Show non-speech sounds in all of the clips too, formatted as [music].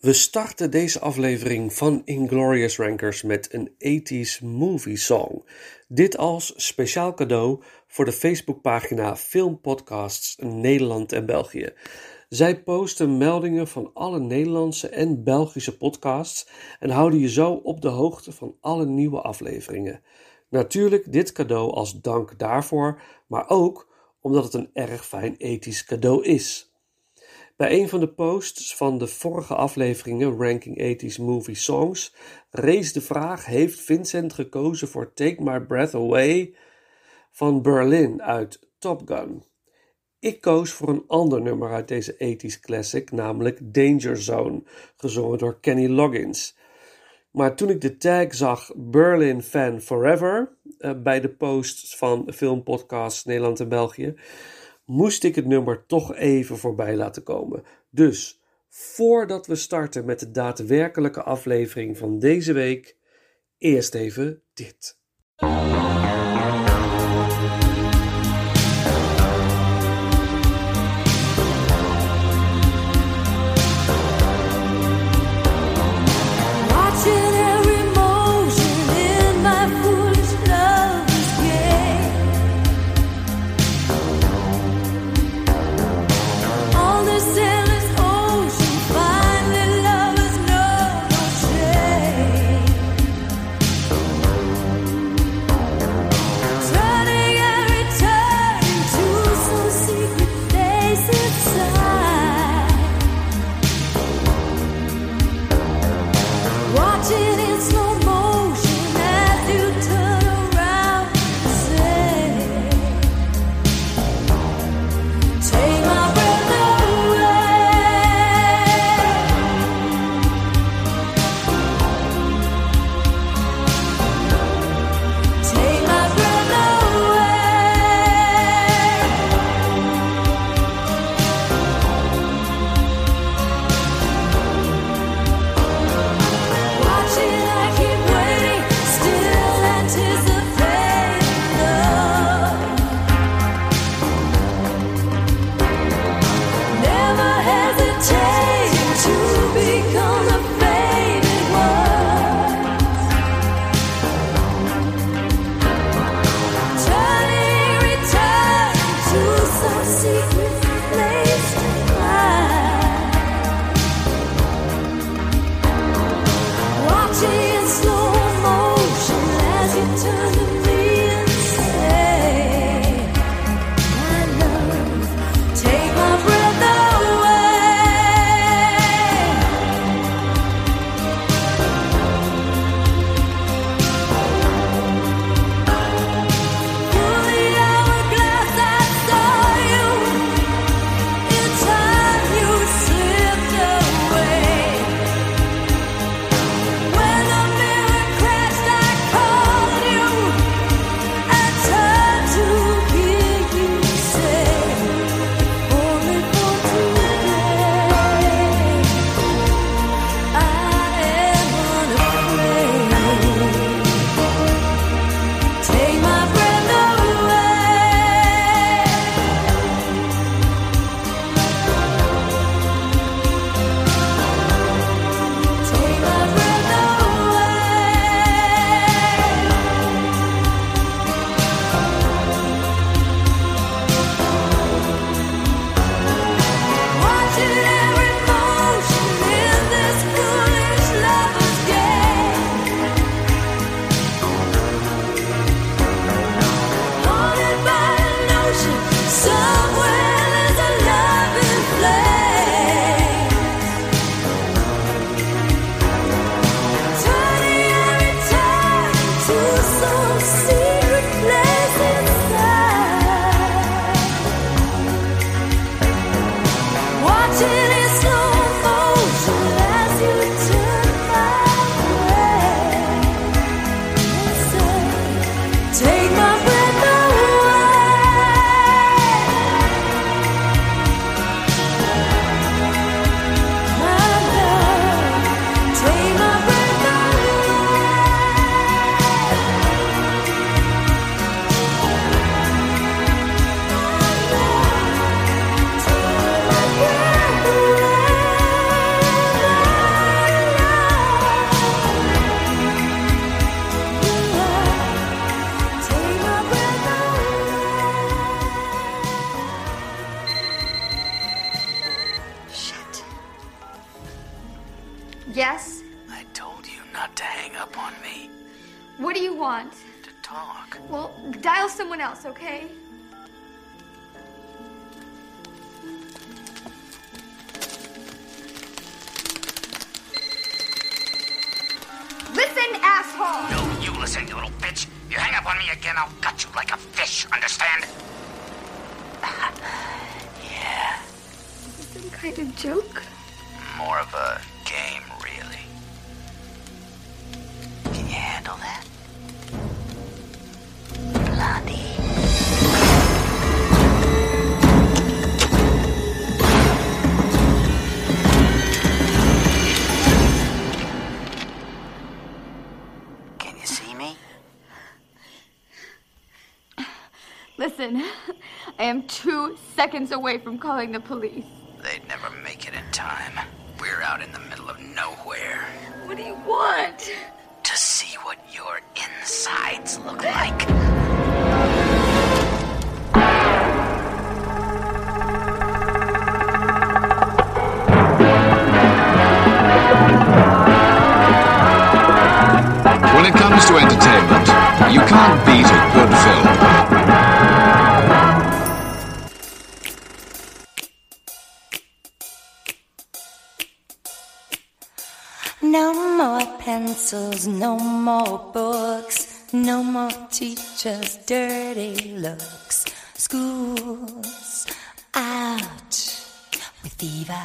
We starten deze aflevering van Inglorious Rankers met een 80s movie song. Dit als speciaal cadeau voor de Facebookpagina Filmpodcasts Nederland en België. Zij posten meldingen van alle Nederlandse en Belgische podcasts en houden je zo op de hoogte van alle nieuwe afleveringen. Natuurlijk dit cadeau als dank daarvoor, maar ook omdat het een erg fijn ethisch cadeau is. Bij een van de posts van de vorige afleveringen Ranking 80s Movie Songs rees de vraag: Heeft Vincent gekozen voor Take My Breath Away van Berlin uit Top Gun? Ik koos voor een ander nummer uit deze 80s classic, namelijk Danger Zone, gezongen door Kenny Loggins. Maar toen ik de tag zag Berlin Fan Forever uh, bij de posts van filmpodcasts Nederland en België, moest ik het nummer toch even voorbij laten komen. Dus voordat we starten met de daadwerkelijke aflevering van deze week, eerst even dit. Listen, I am two seconds away from calling the police. They'd never make it in time. We're out in the middle of nowhere. What do you want? To see what your insides look like. Comes to entertainment, you can't beat a good film. No more pencils, no more books, no more teachers' dirty looks. School's out with fever.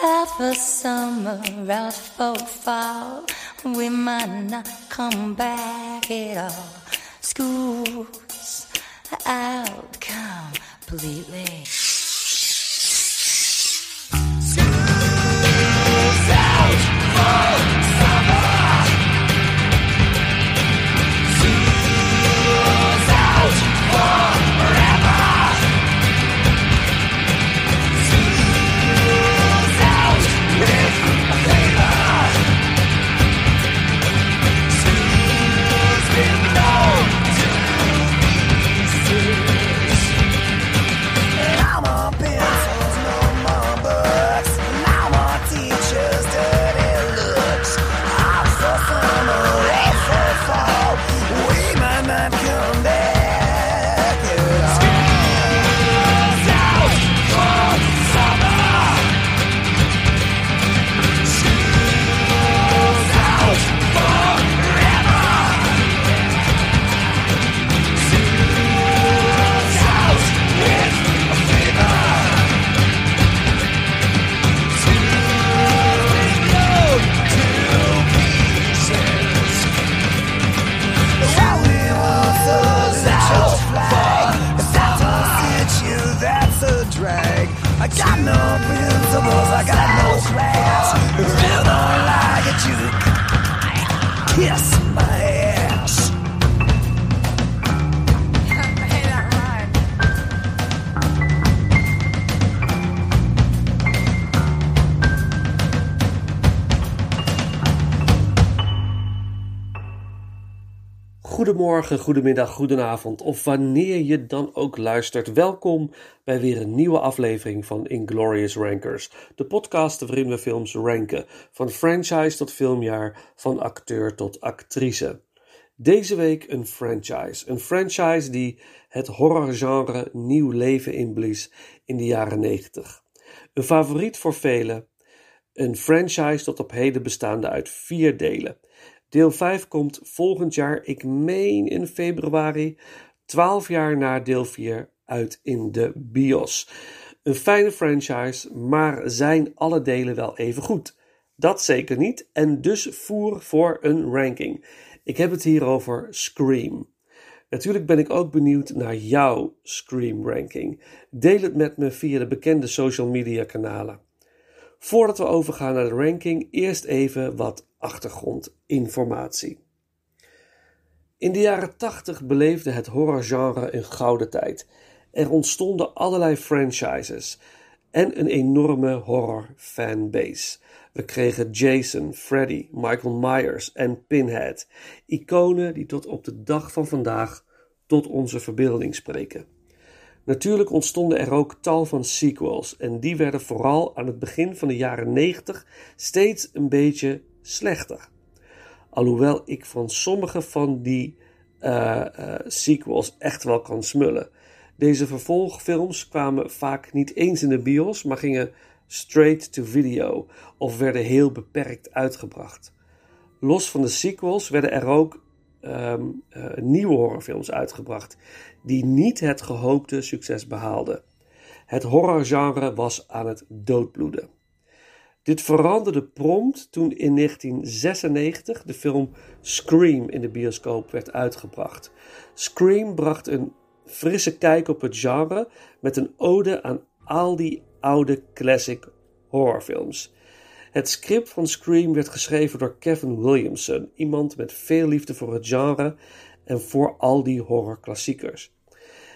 Out for summer, out for fall. We might not come back at all. School's out completely. School's out. No Goedemorgen, goedemiddag, goedenavond of wanneer je dan ook luistert. Welkom bij weer een nieuwe aflevering van Inglorious Rankers. De podcast waarin we films ranken. Van franchise tot filmjaar, van acteur tot actrice. Deze week een franchise. Een franchise die het horrorgenre nieuw leven inblies in de jaren 90. Een favoriet voor velen. Een franchise tot op heden bestaande uit vier delen. Deel 5 komt volgend jaar, ik meen in februari, 12 jaar na deel 4 uit in de bios. Een fijne franchise, maar zijn alle delen wel even goed? Dat zeker niet en dus voer voor een ranking. Ik heb het hier over Scream. Natuurlijk ben ik ook benieuwd naar jouw Scream ranking. Deel het met me via de bekende social media kanalen. Voordat we overgaan naar de ranking, eerst even wat achtergrondinformatie. In de jaren 80 beleefde het horrorgenre een gouden tijd. Er ontstonden allerlei franchises en een enorme horror fanbase. We kregen Jason, Freddy, Michael Myers en Pinhead, iconen die tot op de dag van vandaag tot onze verbeelding spreken. Natuurlijk ontstonden er ook tal van sequels en die werden vooral aan het begin van de jaren 90 steeds een beetje slechter. Alhoewel ik van sommige van die uh, uh, sequels echt wel kan smullen. Deze vervolgfilms kwamen vaak niet eens in de bios, maar gingen straight to video of werden heel beperkt uitgebracht. Los van de sequels werden er ook um, uh, nieuwe horrorfilms uitgebracht die niet het gehoopte succes behaalden. Het horrorgenre was aan het doodbloeden. Dit veranderde prompt toen in 1996 de film Scream in de bioscoop werd uitgebracht. Scream bracht een frisse kijk op het genre met een ode aan al die oude classic horrorfilms. Het script van Scream werd geschreven door Kevin Williamson, iemand met veel liefde voor het genre en voor al die horrorklassiekers.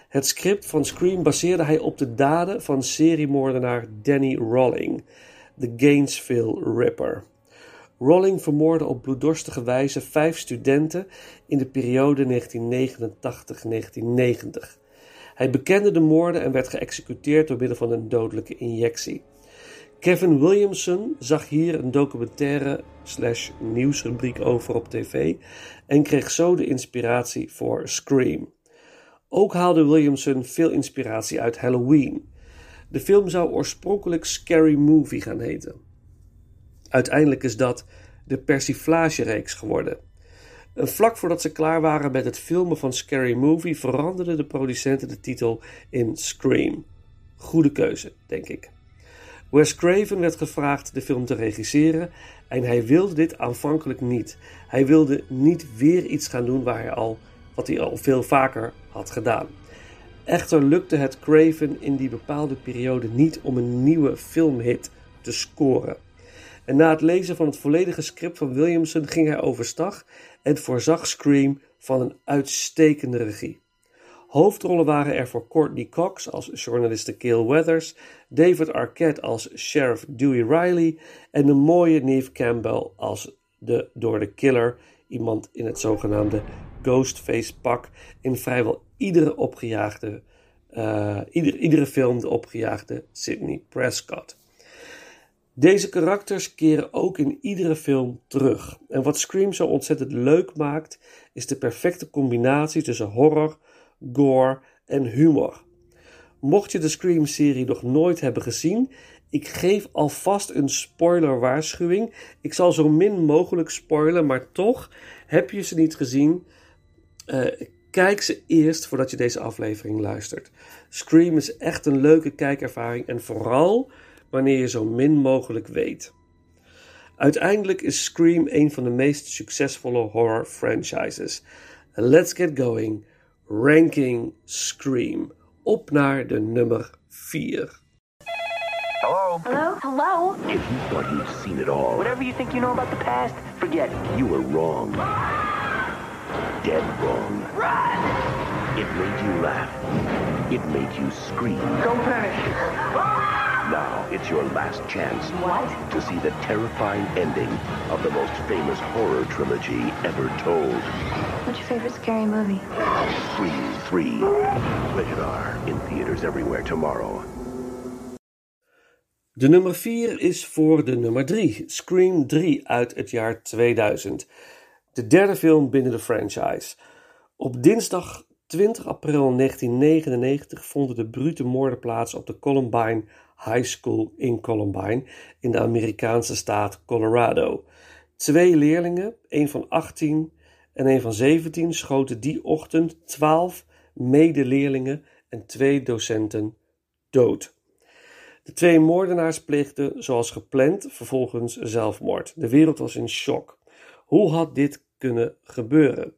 Het script van Scream baseerde hij op de daden van seriemoordenaar Danny Rolling, de Gainesville Ripper. Rolling vermoordde op bloeddorstige wijze vijf studenten in de periode 1989-1990. Hij bekende de moorden en werd geëxecuteerd door middel van een dodelijke injectie. Kevin Williamson zag hier een documentaire slash nieuwsrubriek over op tv en kreeg zo de inspiratie voor Scream. Ook haalde Williamson veel inspiratie uit Halloween. De film zou oorspronkelijk Scary Movie gaan heten. Uiteindelijk is dat de Persiflage-reeks geworden. En vlak voordat ze klaar waren met het filmen van Scary Movie veranderden de producenten de titel in Scream. Goede keuze, denk ik. Wes Craven werd gevraagd de film te regisseren en hij wilde dit aanvankelijk niet. Hij wilde niet weer iets gaan doen waar hij al, wat hij al veel vaker had gedaan. Echter lukte het Craven in die bepaalde periode niet om een nieuwe filmhit te scoren. En na het lezen van het volledige script van Williamson ging hij overstag en voorzag Scream van een uitstekende regie. Hoofdrollen waren er voor Courtney Cox als journaliste Gail Weathers, David Arquette als sheriff Dewey Riley en de mooie Neve Campbell als de door de killer, iemand in het zogenaamde Ghostface pak in vrijwel iedere opgejaagde, uh, ieder, iedere film de opgejaagde Sidney Prescott. Deze karakters keren ook in iedere film terug. En wat Scream zo ontzettend leuk maakt, is de perfecte combinatie tussen horror, gore en humor. Mocht je de Scream-serie nog nooit hebben gezien, ik geef alvast een spoiler-waarschuwing. Ik zal zo min mogelijk spoilen, maar toch heb je ze niet gezien. Uh, kijk ze eerst voordat je deze aflevering luistert. Scream is echt een leuke kijkervaring en vooral wanneer je zo min mogelijk weet. Uiteindelijk is Scream een van de meest succesvolle horror franchises. Let's get going. Ranking Scream. Op naar de nummer 4. Hello? Hello? Hello? If you thought you'd seen it all, Whatever you think you know about the past, forget it. you were wrong. Dead wrong. It made you laugh. It made you scream. Don't panic. Now it's your last chance What? to see the terrifying ending of the most famous horror trilogy ever told. What's your favorite scary movie? Scream 3. Rated R. In theaters everywhere tomorrow. De nummer 4 is voor de nummer 3, Scream 3 uit het jaar 2000. De derde film binnen de franchise. Op dinsdag 20 april 1999 vonden de brute moorden plaats op de Columbine High School in Columbine in de Amerikaanse staat Colorado. Twee leerlingen, een van 18 en een van 17, schoten die ochtend 12 medeleerlingen en twee docenten dood. De twee moordenaars pleegden, zoals gepland, vervolgens zelfmoord. De wereld was in shock. Hoe had dit kunnen gebeuren?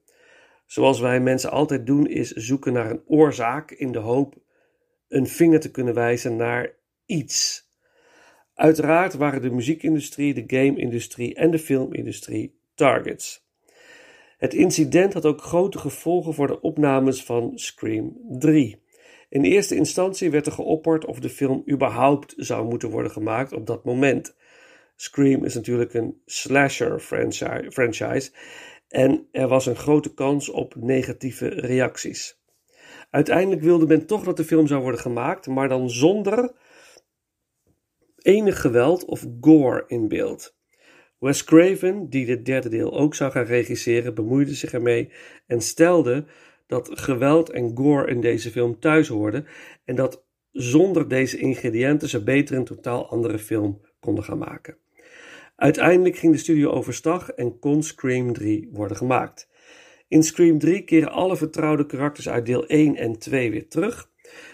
Zoals wij mensen altijd doen, is zoeken naar een oorzaak in de hoop een vinger te kunnen wijzen naar iets. Uiteraard waren de muziekindustrie, de game-industrie en de filmindustrie targets. Het incident had ook grote gevolgen voor de opnames van Scream 3. In eerste instantie werd er geopperd of de film überhaupt zou moeten worden gemaakt op dat moment. Scream is natuurlijk een slasher franchi- franchise en er was een grote kans op negatieve reacties. Uiteindelijk wilde men toch dat de film zou worden gemaakt, maar dan zonder enig geweld of gore in beeld. Wes Craven, die dit derde deel ook zou gaan regisseren, bemoeide zich ermee en stelde dat geweld en gore in deze film thuis hoorden en dat zonder deze ingrediënten ze beter een totaal andere film konden gaan maken. Uiteindelijk ging de studio overstag en kon Scream 3 worden gemaakt. In Scream 3 keren alle vertrouwde karakters uit deel 1 en 2 weer terug.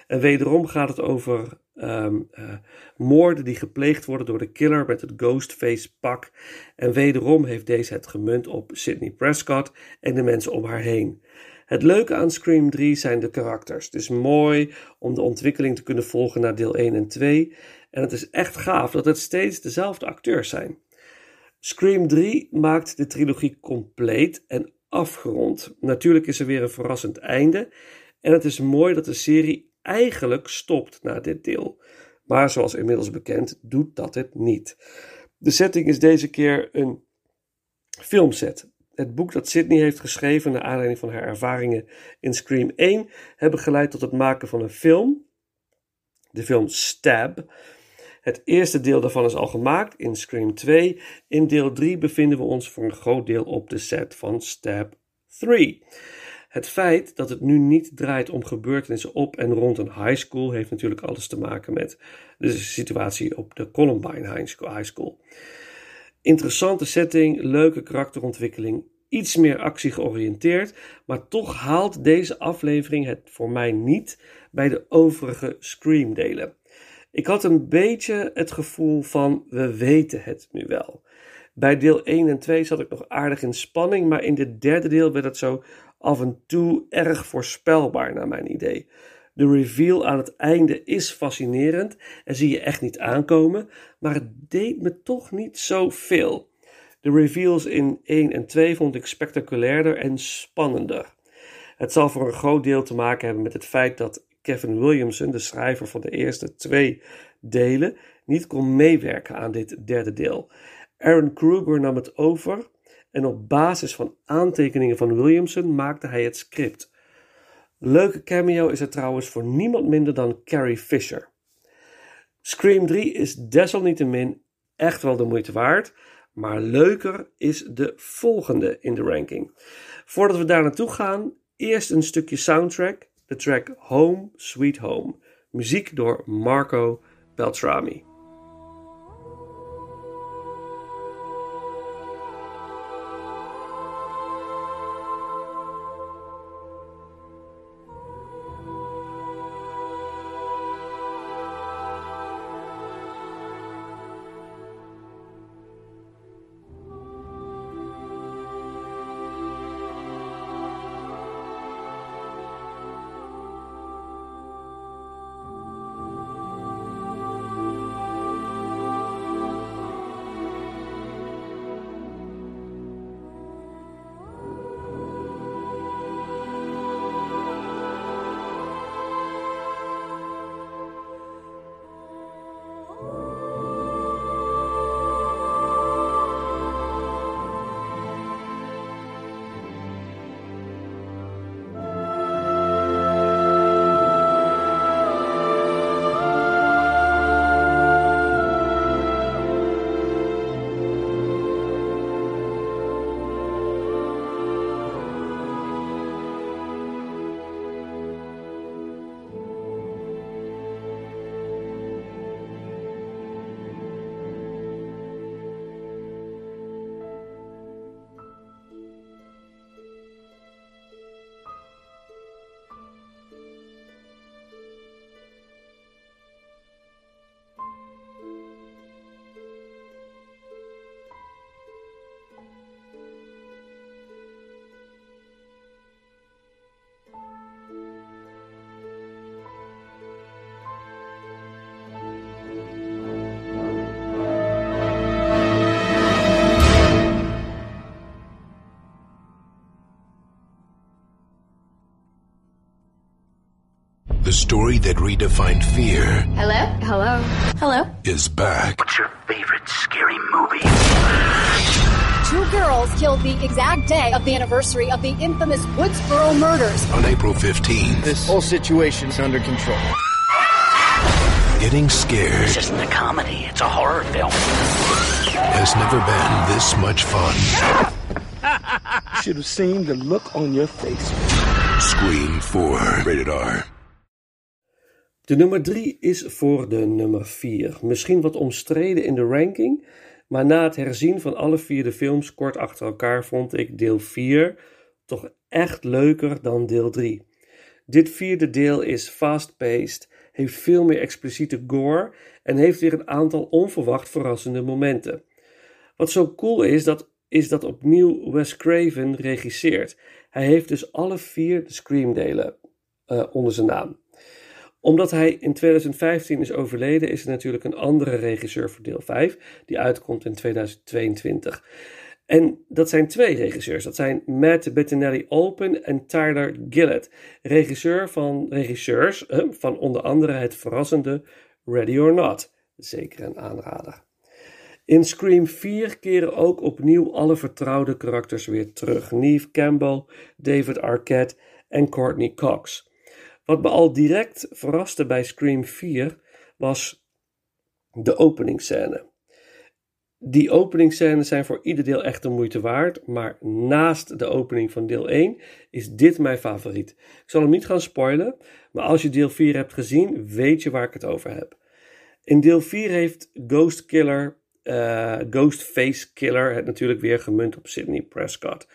En wederom gaat het over um, uh, moorden die gepleegd worden door de killer met het Ghostface pak. En wederom heeft deze het gemunt op Sidney Prescott en de mensen om haar heen. Het leuke aan Scream 3 zijn de karakters. Het is mooi om de ontwikkeling te kunnen volgen naar deel 1 en 2. En het is echt gaaf dat het steeds dezelfde acteurs zijn. Scream 3 maakt de trilogie compleet en afgerond. Natuurlijk is er weer een verrassend einde. En het is mooi dat de serie eigenlijk stopt na dit deel. Maar zoals inmiddels bekend, doet dat het niet. De setting is deze keer een filmset. Het boek dat Sydney heeft geschreven naar aanleiding van haar ervaringen in Scream 1 hebben geleid tot het maken van een film. De film Stab. Het eerste deel daarvan is al gemaakt in Scream 2. In deel 3 bevinden we ons voor een groot deel op de set van Stab 3. Het feit dat het nu niet draait om gebeurtenissen op en rond een high school heeft natuurlijk alles te maken met de situatie op de Columbine High School. Interessante setting, leuke karakterontwikkeling, iets meer actie georiënteerd, maar toch haalt deze aflevering het voor mij niet bij de overige Scream-delen. Ik had een beetje het gevoel van we weten het nu wel. Bij deel 1 en 2 zat ik nog aardig in spanning, maar in dit derde deel werd het zo af en toe erg voorspelbaar naar mijn idee. De reveal aan het einde is fascinerend en zie je echt niet aankomen, maar het deed me toch niet zoveel. De reveals in 1 en 2 vond ik spectaculairder en spannender. Het zal voor een groot deel te maken hebben met het feit dat Kevin Williamson, de schrijver van de eerste twee delen, niet kon meewerken aan dit derde deel. Aaron Kruger nam het over en op basis van aantekeningen van Williamson maakte hij het script. Leuke cameo is er trouwens voor niemand minder dan Carrie Fisher. Scream 3 is desalniettemin echt wel de moeite waard, maar leuker is de volgende in de ranking. Voordat we daar naartoe gaan, eerst een stukje soundtrack, de track Home Sweet Home, muziek door Marco Beltrami. The story that redefined fear Hello? Hello? Hello? is back. What's your favorite scary movie? Two girls killed the exact day of the anniversary of the infamous Woodsboro murders. On April 15th, This whole situation's under control. getting scared This isn't a comedy, it's a horror film. has never been this much fun. You [laughs] should have seen the look on your face. Scream 4, rated R. De nummer 3 is voor de nummer 4. Misschien wat omstreden in de ranking, maar na het herzien van alle vier de films kort achter elkaar vond ik deel 4 toch echt leuker dan deel 3. Dit vierde deel is fast-paced, heeft veel meer expliciete gore en heeft weer een aantal onverwacht verrassende momenten. Wat zo cool is, dat, is dat opnieuw Wes Craven regisseert. Hij heeft dus alle vier de Scream-delen eh, onder zijn naam omdat hij in 2015 is overleden, is er natuurlijk een andere regisseur voor deel 5, die uitkomt in 2022. En dat zijn twee regisseurs. Dat zijn Matt Bettinelli Open en Tyler Gillett. Regisseur van, regisseurs eh, van onder andere het verrassende Ready or Not. Zeker een aanrader. In Scream 4 keren ook opnieuw alle vertrouwde karakters weer terug. Neve Campbell, David Arquette en Courtney Cox. Wat me al direct verraste bij Scream 4 was de openingsscène. Die openingsscènes zijn voor ieder deel echt de moeite waard, maar naast de opening van deel 1 is dit mijn favoriet. Ik zal hem niet gaan spoilen, maar als je deel 4 hebt gezien, weet je waar ik het over heb. In deel 4 heeft Ghost Killer, eh, Ghostface Killer het natuurlijk weer gemunt op Sidney Prescott.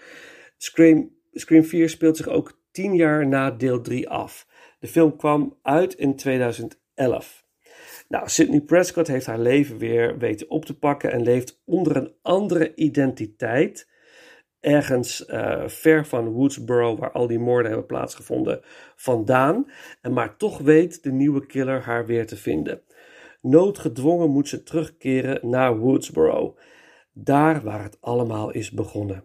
Scream, Scream 4 speelt zich ook 10 jaar na deel 3 af. De film kwam uit in 2011. Nou, Sidney Prescott heeft haar leven weer weten op te pakken en leeft onder een andere identiteit. Ergens eh, ver van Woodsboro, waar al die moorden hebben plaatsgevonden, vandaan. En maar toch weet de nieuwe killer haar weer te vinden. Noodgedwongen moet ze terugkeren naar Woodsboro. Daar waar het allemaal is begonnen.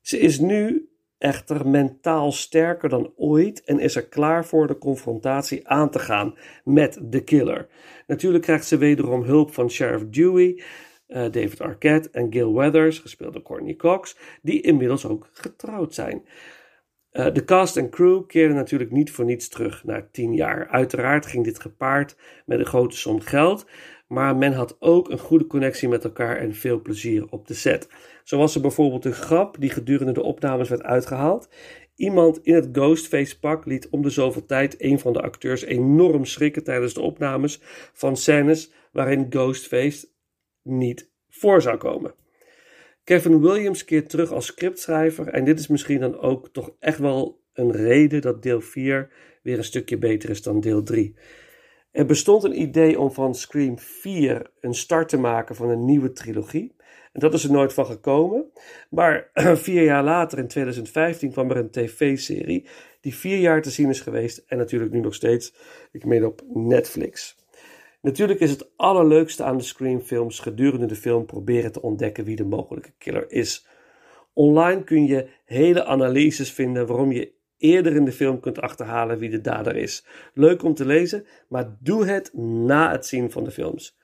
Ze is nu echter mentaal sterker dan ooit en is er klaar voor de confrontatie aan te gaan met de killer. Natuurlijk krijgt ze wederom hulp van Sheriff Dewey, eh, David Arquette en Gil Weathers, gespeeld door Courtney Cox, die inmiddels ook getrouwd zijn. Uh, de cast en crew keerden natuurlijk niet voor niets terug na tien jaar. Uiteraard ging dit gepaard met een grote som geld, maar men had ook een goede connectie met elkaar en veel plezier op de set. Zo was er bijvoorbeeld een grap die gedurende de opnames werd uitgehaald. Iemand in het Ghostface pak liet om de zoveel tijd een van de acteurs enorm schrikken tijdens de opnames van scènes waarin Ghostface niet voor zou komen. Kevin Williams keert terug als scriptschrijver en dit is misschien dan ook toch echt wel een reden dat deel 4 weer een stukje beter is dan deel 3. Er bestond een idee om van Scream 4 een start te maken van een nieuwe trilogie. En dat is er nooit van gekomen. Maar [clears throat] vier jaar later, in 2015, kwam er een tv-serie die vier jaar te zien is geweest. En natuurlijk nu nog steeds, ik meen op Netflix. Natuurlijk is het allerleukste aan de Scream-films gedurende de film proberen te ontdekken wie de mogelijke killer is. Online kun je hele analyses vinden waarom je eerder in de film kunt achterhalen wie de dader is. Leuk om te lezen, maar doe het na het zien van de films.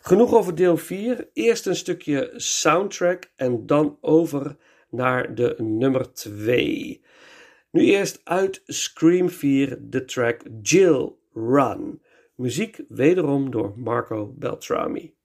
Genoeg over deel 4. Eerst een stukje soundtrack en dan over naar de nummer 2. Nu eerst uit Scream 4 de track Jill Run. Muziek wederom door Marco Beltrami.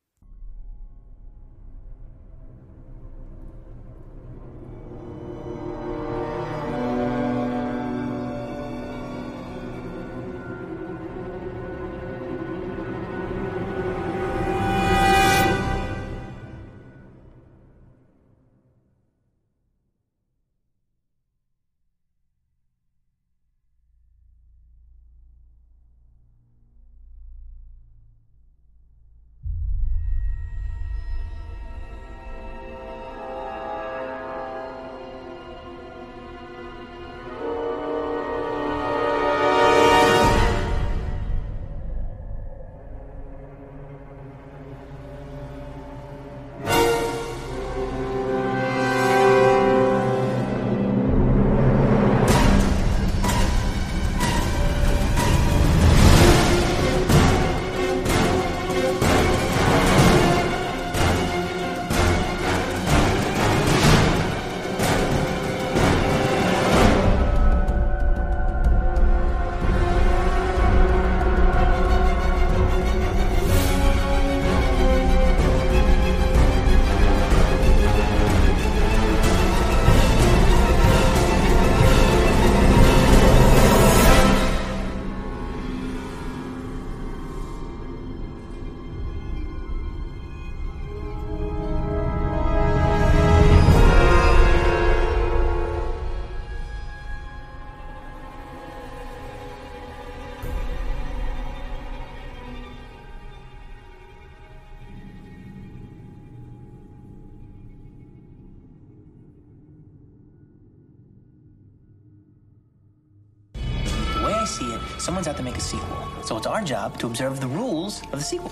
Someone's out to make a sequel. So it's our job to observe the rules of the sequel.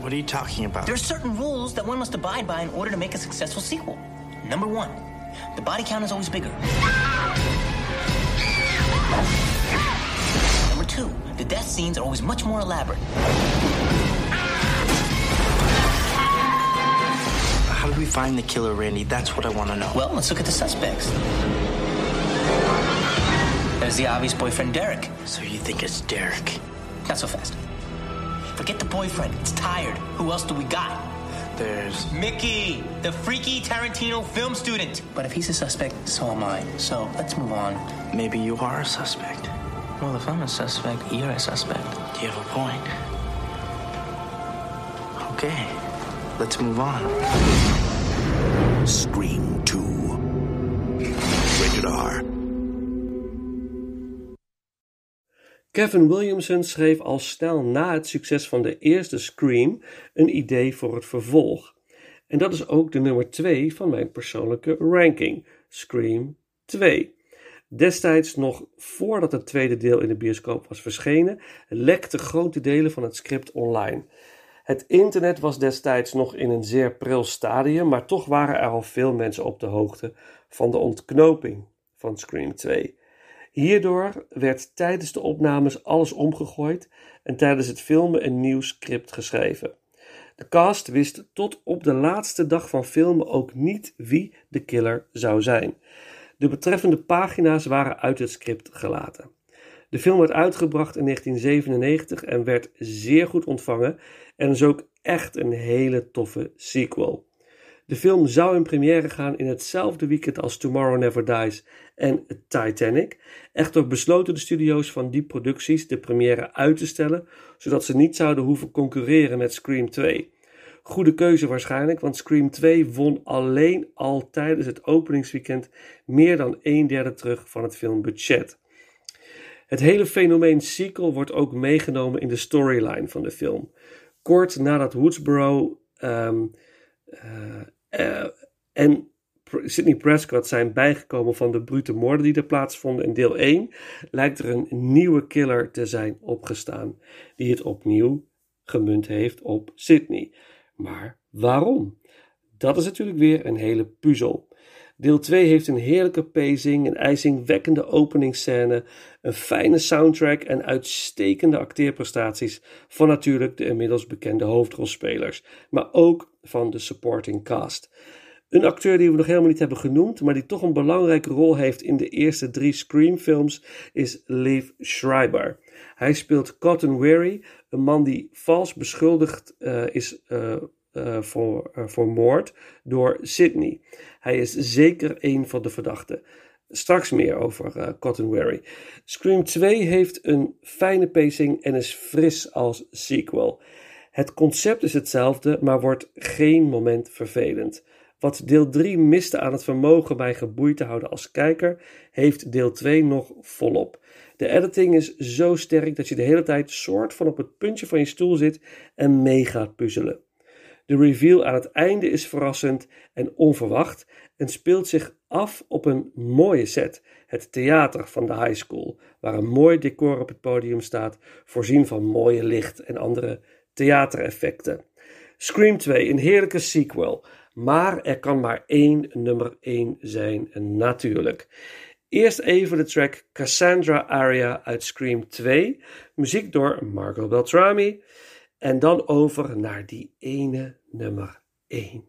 What are you talking about? There are certain rules that one must abide by in order to make a successful sequel. Number one, the body count is always bigger. Number two, the death scenes are always much more elaborate. How do we find the killer, Randy? That's what I want to know. Well, let's look at the suspects. There's the obvious boyfriend, Derek. So you think it's Derek? Not so fast. Forget the boyfriend. It's tired. Who else do we got? There's Mickey, the freaky Tarantino film student. But if he's a suspect, so am I. So let's move on. Maybe you are a suspect. Well, if I'm a suspect, you're a suspect. Do you have a point. Okay, let's move on. Scream 2. Rated R. Kevin Williamson schreef al snel na het succes van de eerste Scream een idee voor het vervolg. En dat is ook de nummer 2 van mijn persoonlijke ranking, Scream 2. Destijds nog voordat het tweede deel in de bioscoop was verschenen, lekte grote delen van het script online. Het internet was destijds nog in een zeer pril stadium, maar toch waren er al veel mensen op de hoogte van de ontknoping van Scream 2. Hierdoor werd tijdens de opnames alles omgegooid en tijdens het filmen een nieuw script geschreven. De cast wist tot op de laatste dag van filmen ook niet wie de killer zou zijn. De betreffende pagina's waren uit het script gelaten. De film werd uitgebracht in 1997 en werd zeer goed ontvangen en is ook echt een hele toffe sequel. De film zou in première gaan in hetzelfde weekend als Tomorrow Never Dies en Titanic. Echter besloten de studio's van die producties de première uit te stellen, zodat ze niet zouden hoeven concurreren met Scream 2. Goede keuze waarschijnlijk, want Scream 2 won alleen al tijdens het openingsweekend meer dan een derde terug van het filmbudget. Het hele fenomeen sequel wordt ook meegenomen in de storyline van de film. Kort nadat Woodsboro ehm, eh, eh, en Sidney Prescott zijn bijgekomen van de brute moorden die er plaatsvonden in deel 1, lijkt er een nieuwe killer te zijn opgestaan, die het opnieuw gemunt heeft op Sidney. Maar waarom? Dat is natuurlijk weer een hele puzzel. Deel 2 heeft een heerlijke pacing, een ijzingwekkende openingsscène, een fijne soundtrack en uitstekende acteerprestaties van natuurlijk de inmiddels bekende hoofdrolspelers, maar ook van de supporting cast. Een acteur die we nog helemaal niet hebben genoemd, maar die toch een belangrijke rol heeft in de eerste drie Scream-films, is Liv Schreiber. Hij speelt Cotton Weary, een man die vals beschuldigd uh, is uh, uh, voor, voor moord door Sydney. Hij is zeker een van de verdachten. Straks meer over Cotton Weary. Scream 2 heeft een fijne pacing en is fris als sequel. Het concept is hetzelfde, maar wordt geen moment vervelend. Wat deel 3 miste aan het vermogen mij geboeid te houden als kijker, heeft deel 2 nog volop. De editing is zo sterk dat je de hele tijd soort van op het puntje van je stoel zit en mee gaat puzzelen. De reveal aan het einde is verrassend en onverwacht en speelt zich af op een mooie set, het theater van de high school, waar een mooi decor op het podium staat, voorzien van mooie licht en andere theatereffecten. Scream 2, een heerlijke sequel, maar er kan maar één nummer 1 zijn, natuurlijk. Eerst even de track Cassandra Aria uit Scream 2, muziek door Marco Beltrami, en dan over naar die ene nummer 1.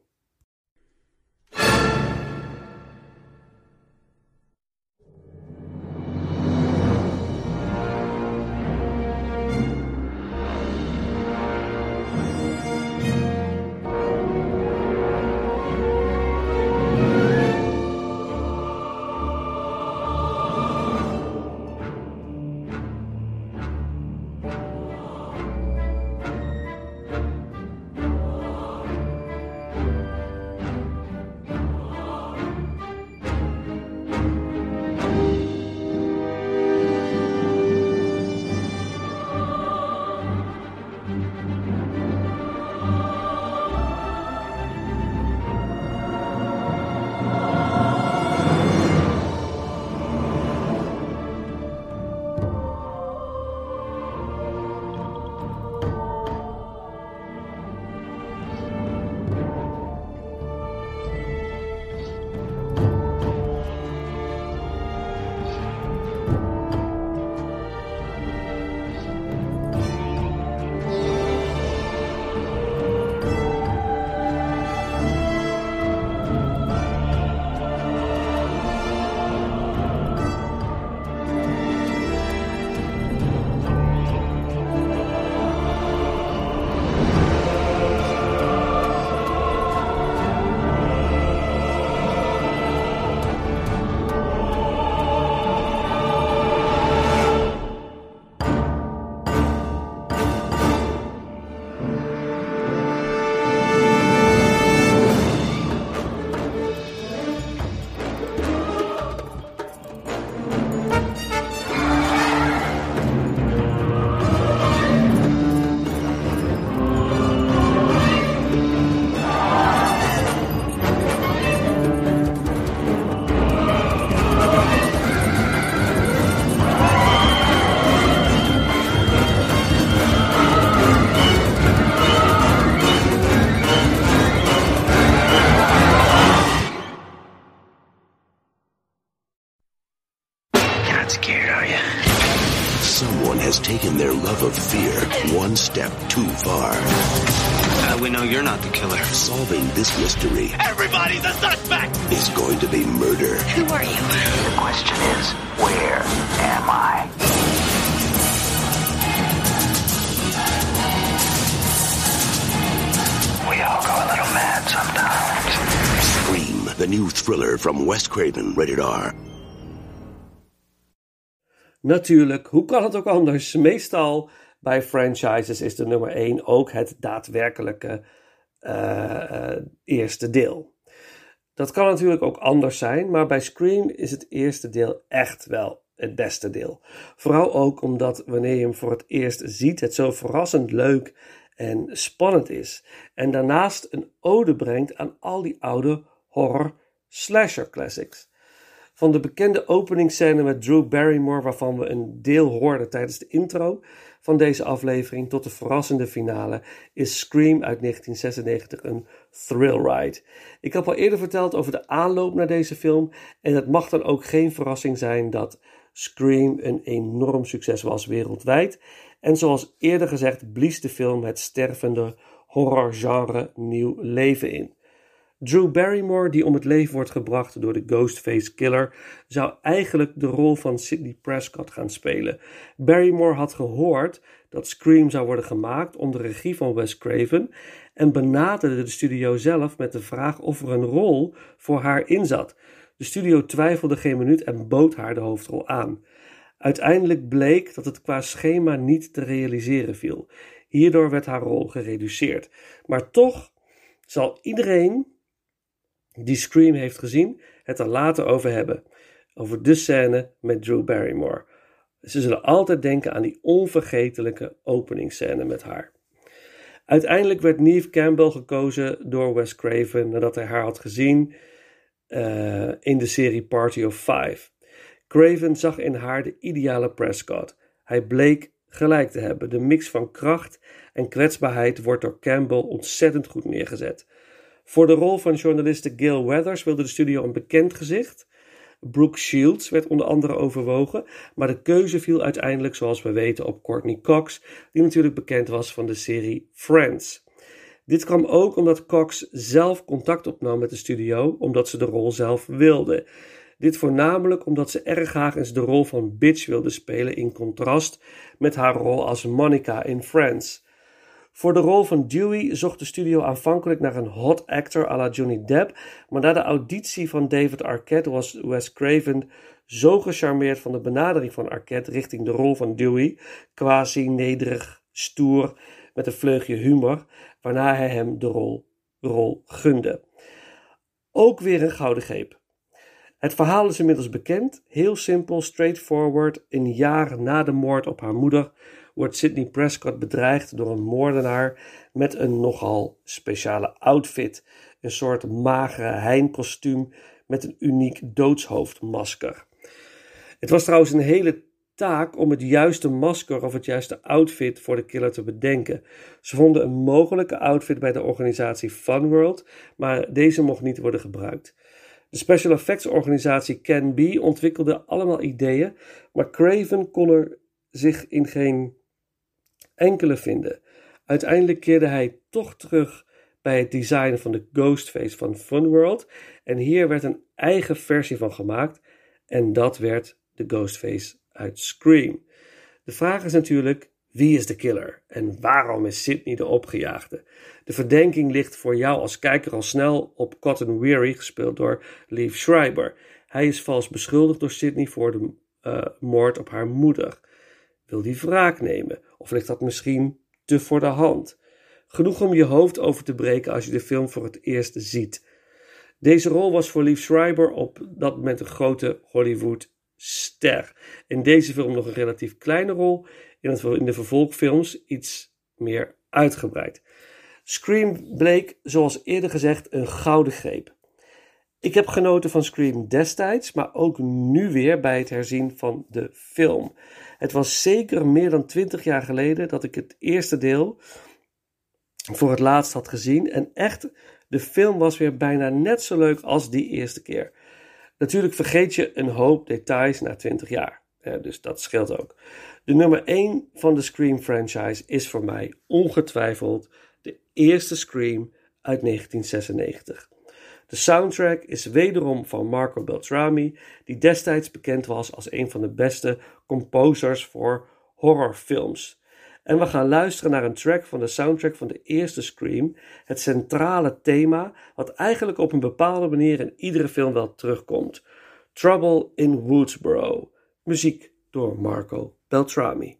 From Wes Craven, rated R. Natuurlijk, hoe kan het ook anders? Meestal bij franchises is de nummer 1 ook het daadwerkelijke eh, eh, eerste deel. Dat kan natuurlijk ook anders zijn, maar bij Scream is het eerste deel echt wel het beste deel. Vooral ook omdat wanneer je hem voor het eerst ziet, het zo verrassend leuk en spannend is. En daarnaast een ode brengt aan al die oude horror slasher classics. Van de bekende openingsscène met Drew Barrymore, waarvan we een deel hoorden tijdens de intro van deze aflevering, tot de verrassende finale, is Scream uit 1996 een thrill ride. Ik heb al eerder verteld over de aanloop naar deze film, en het mag dan ook geen verrassing zijn dat Scream een enorm succes was wereldwijd. En zoals eerder gezegd, blies de film het stervende horrorgenre nieuw leven in. Drew Barrymore, die om het leven wordt gebracht door de Ghostface Killer, zou eigenlijk de rol van Sidney Prescott gaan spelen. Barrymore had gehoord dat Scream zou worden gemaakt onder regie van Wes Craven en benaderde de studio zelf met de vraag of er een rol voor haar in zat. De studio twijfelde geen minuut en bood haar de hoofdrol aan. Uiteindelijk bleek dat het qua schema niet te realiseren viel. Hierdoor werd haar rol gereduceerd. Maar toch zal iedereen die Scream heeft gezien het er later over hebben. Over de scène met Drew Barrymore. Ze zullen altijd denken aan die onvergetelijke openingsscène met haar. Uiteindelijk werd Neve Campbell gekozen door Wes Craven nadat hij haar had gezien uh, in de serie Party of Five. Craven zag in haar de ideale Prescott. Hij bleek gelijk te hebben. De mix van kracht en kwetsbaarheid wordt door Campbell ontzettend goed neergezet. Voor de rol van journaliste Gail Weathers wilde de studio een bekend gezicht. Brooke Shields werd onder andere overwogen, maar de keuze viel uiteindelijk, zoals we weten, op Courtney Cox, die natuurlijk bekend was van de serie Friends. Dit kwam ook omdat Cox zelf contact opnam met de studio, omdat ze de rol zelf wilde. Dit voornamelijk omdat ze erg graag eens de rol van Bitch wilde spelen, in contrast met haar rol als Monica in Friends. Voor de rol van Dewey zocht de studio aanvankelijk naar een hot actor à la Johnny Depp, maar na de auditie van David Arquette was Wes Craven zo gecharmeerd van de benadering van Arquette richting de rol van Dewey, quasi nederig, stoer, met een vleugje humor, waarna hij hem de rol, rol gunde. Ook weer een gouden greep. Het verhaal is inmiddels bekend, heel simpel, straightforward. Een jaar na de moord op haar moeder wordt Sidney Prescott bedreigd door een moordenaar met een nogal speciale outfit. Een soort magere heinkostuum met een uniek doodshoofdmasker. Het was trouwens een hele taak om het juiste masker of het juiste outfit voor de killer te bedenken. Ze vonden een mogelijke outfit bij de organisatie Funworld, maar deze mocht niet worden gebruikt. De special effects organisatie Can Be ontwikkelde allemaal ideeën, maar Craven kon er zich in geen enkele vinden. Uiteindelijk keerde hij toch terug bij het design van de Ghostface van Funworld en hier werd een eigen versie van gemaakt en dat werd de Ghostface uit Scream. De vraag is natuurlijk wie is de killer en waarom is Sidney de opgejaagde? De verdenking ligt voor jou als kijker al snel op Cotton Weary, gespeeld door Liev Schreiber. Hij is vals beschuldigd door Sidney voor de uh, moord op haar moeder. Wil die wraak nemen? Of ligt dat misschien te voor de hand? Genoeg om je hoofd over te breken als je de film voor het eerst ziet. Deze rol was voor Liev Schreiber op dat moment een grote Hollywood ster. In deze film nog een relatief kleine rol, in, in de vervolgfilms iets meer uitgebreid. Scream bleek, zoals eerder gezegd, een gouden greep. Ik heb genoten van Scream destijds, maar ook nu weer bij het herzien van de film. Het was zeker meer dan twintig jaar geleden dat ik het eerste deel voor het laatst had gezien. En echt, de film was weer bijna net zo leuk als die eerste keer. Natuurlijk vergeet je een hoop details na 20 jaar. Dus dat scheelt ook. De nummer 1 van de Scream franchise is voor mij ongetwijfeld de eerste Scream uit 1996. De soundtrack is wederom van Marco Beltrami, die destijds bekend was als een van de beste composers voor horrorfilms. En we gaan luisteren naar een track van de soundtrack van de eerste Scream, het centrale thema, wat eigenlijk op een bepaalde manier in iedere film wel terugkomt. Trouble in Woodsboro. Muziek door Marco Beltrami.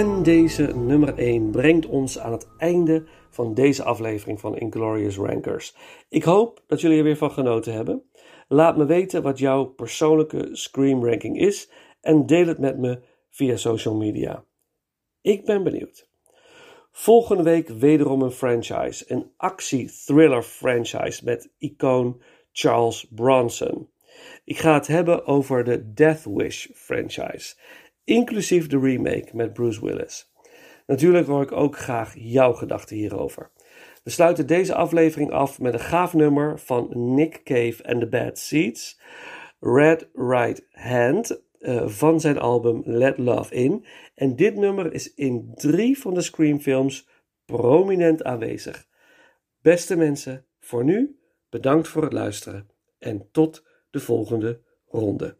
En deze nummer 1 brengt ons aan het einde van deze aflevering van Inglorious Rankers. Ik hoop dat jullie er weer van genoten hebben. Laat me weten wat jouw persoonlijke Scream ranking is en deel het met me via social media. Ik ben benieuwd. Volgende week wederom een franchise, een actie-thriller franchise met icoon Charles Bronson. Ik ga het hebben over de Death Wish franchise inclusief de remake met Bruce Willis. Natuurlijk hoor ik ook graag jouw gedachten hierover. We sluiten deze aflevering af met een gaaf nummer van Nick Cave and the Bad Seeds, Red Right Hand, uh, van zijn album Let Love In. En dit nummer is in drie van de Scream-films prominent aanwezig. Beste mensen, voor nu bedankt voor het luisteren en tot de volgende ronde.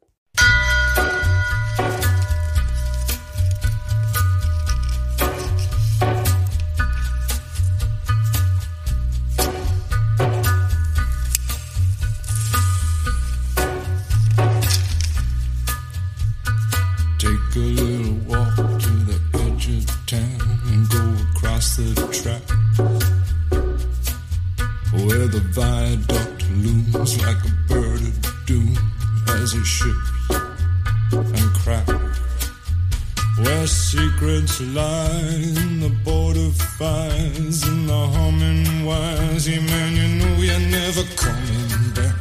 line, the border fires and the humming wires. Yeah, man, you know you're never coming back.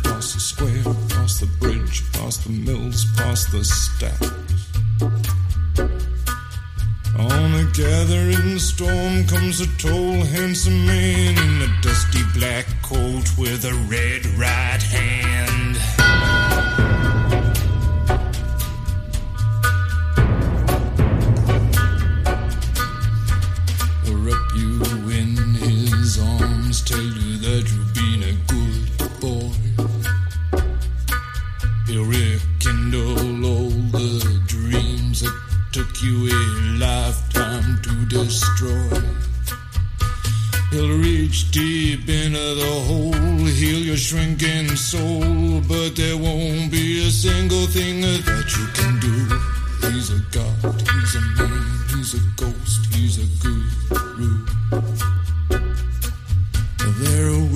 Across the square, across the bridge, past the mills, past the stacks. On a gathering storm comes a tall, handsome man in a dusty black coat with a red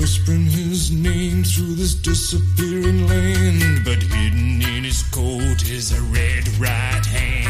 whispering his name through this disappearing land, but hidden in his coat is a red right hand.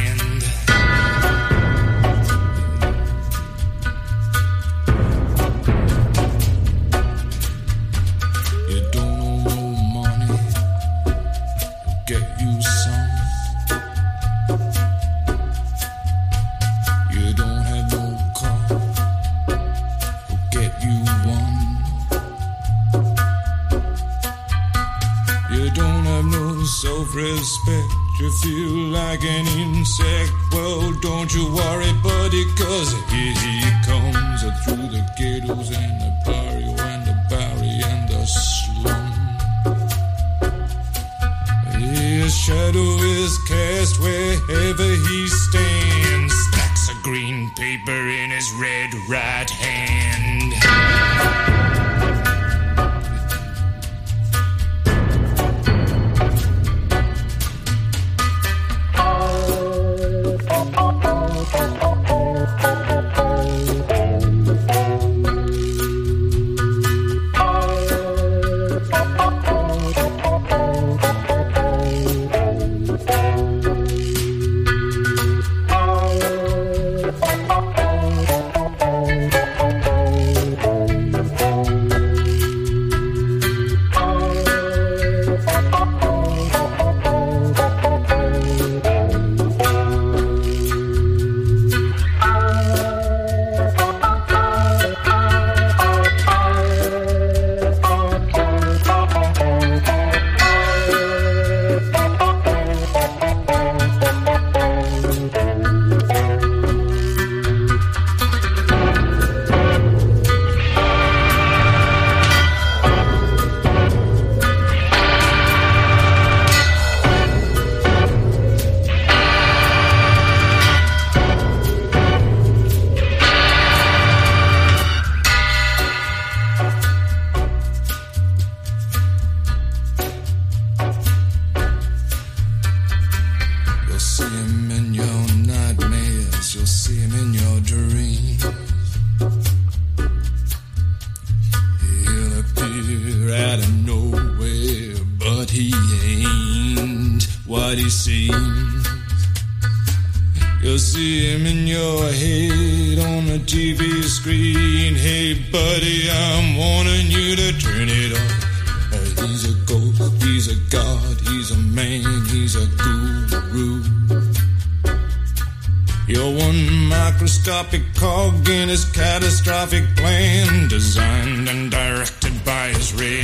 is.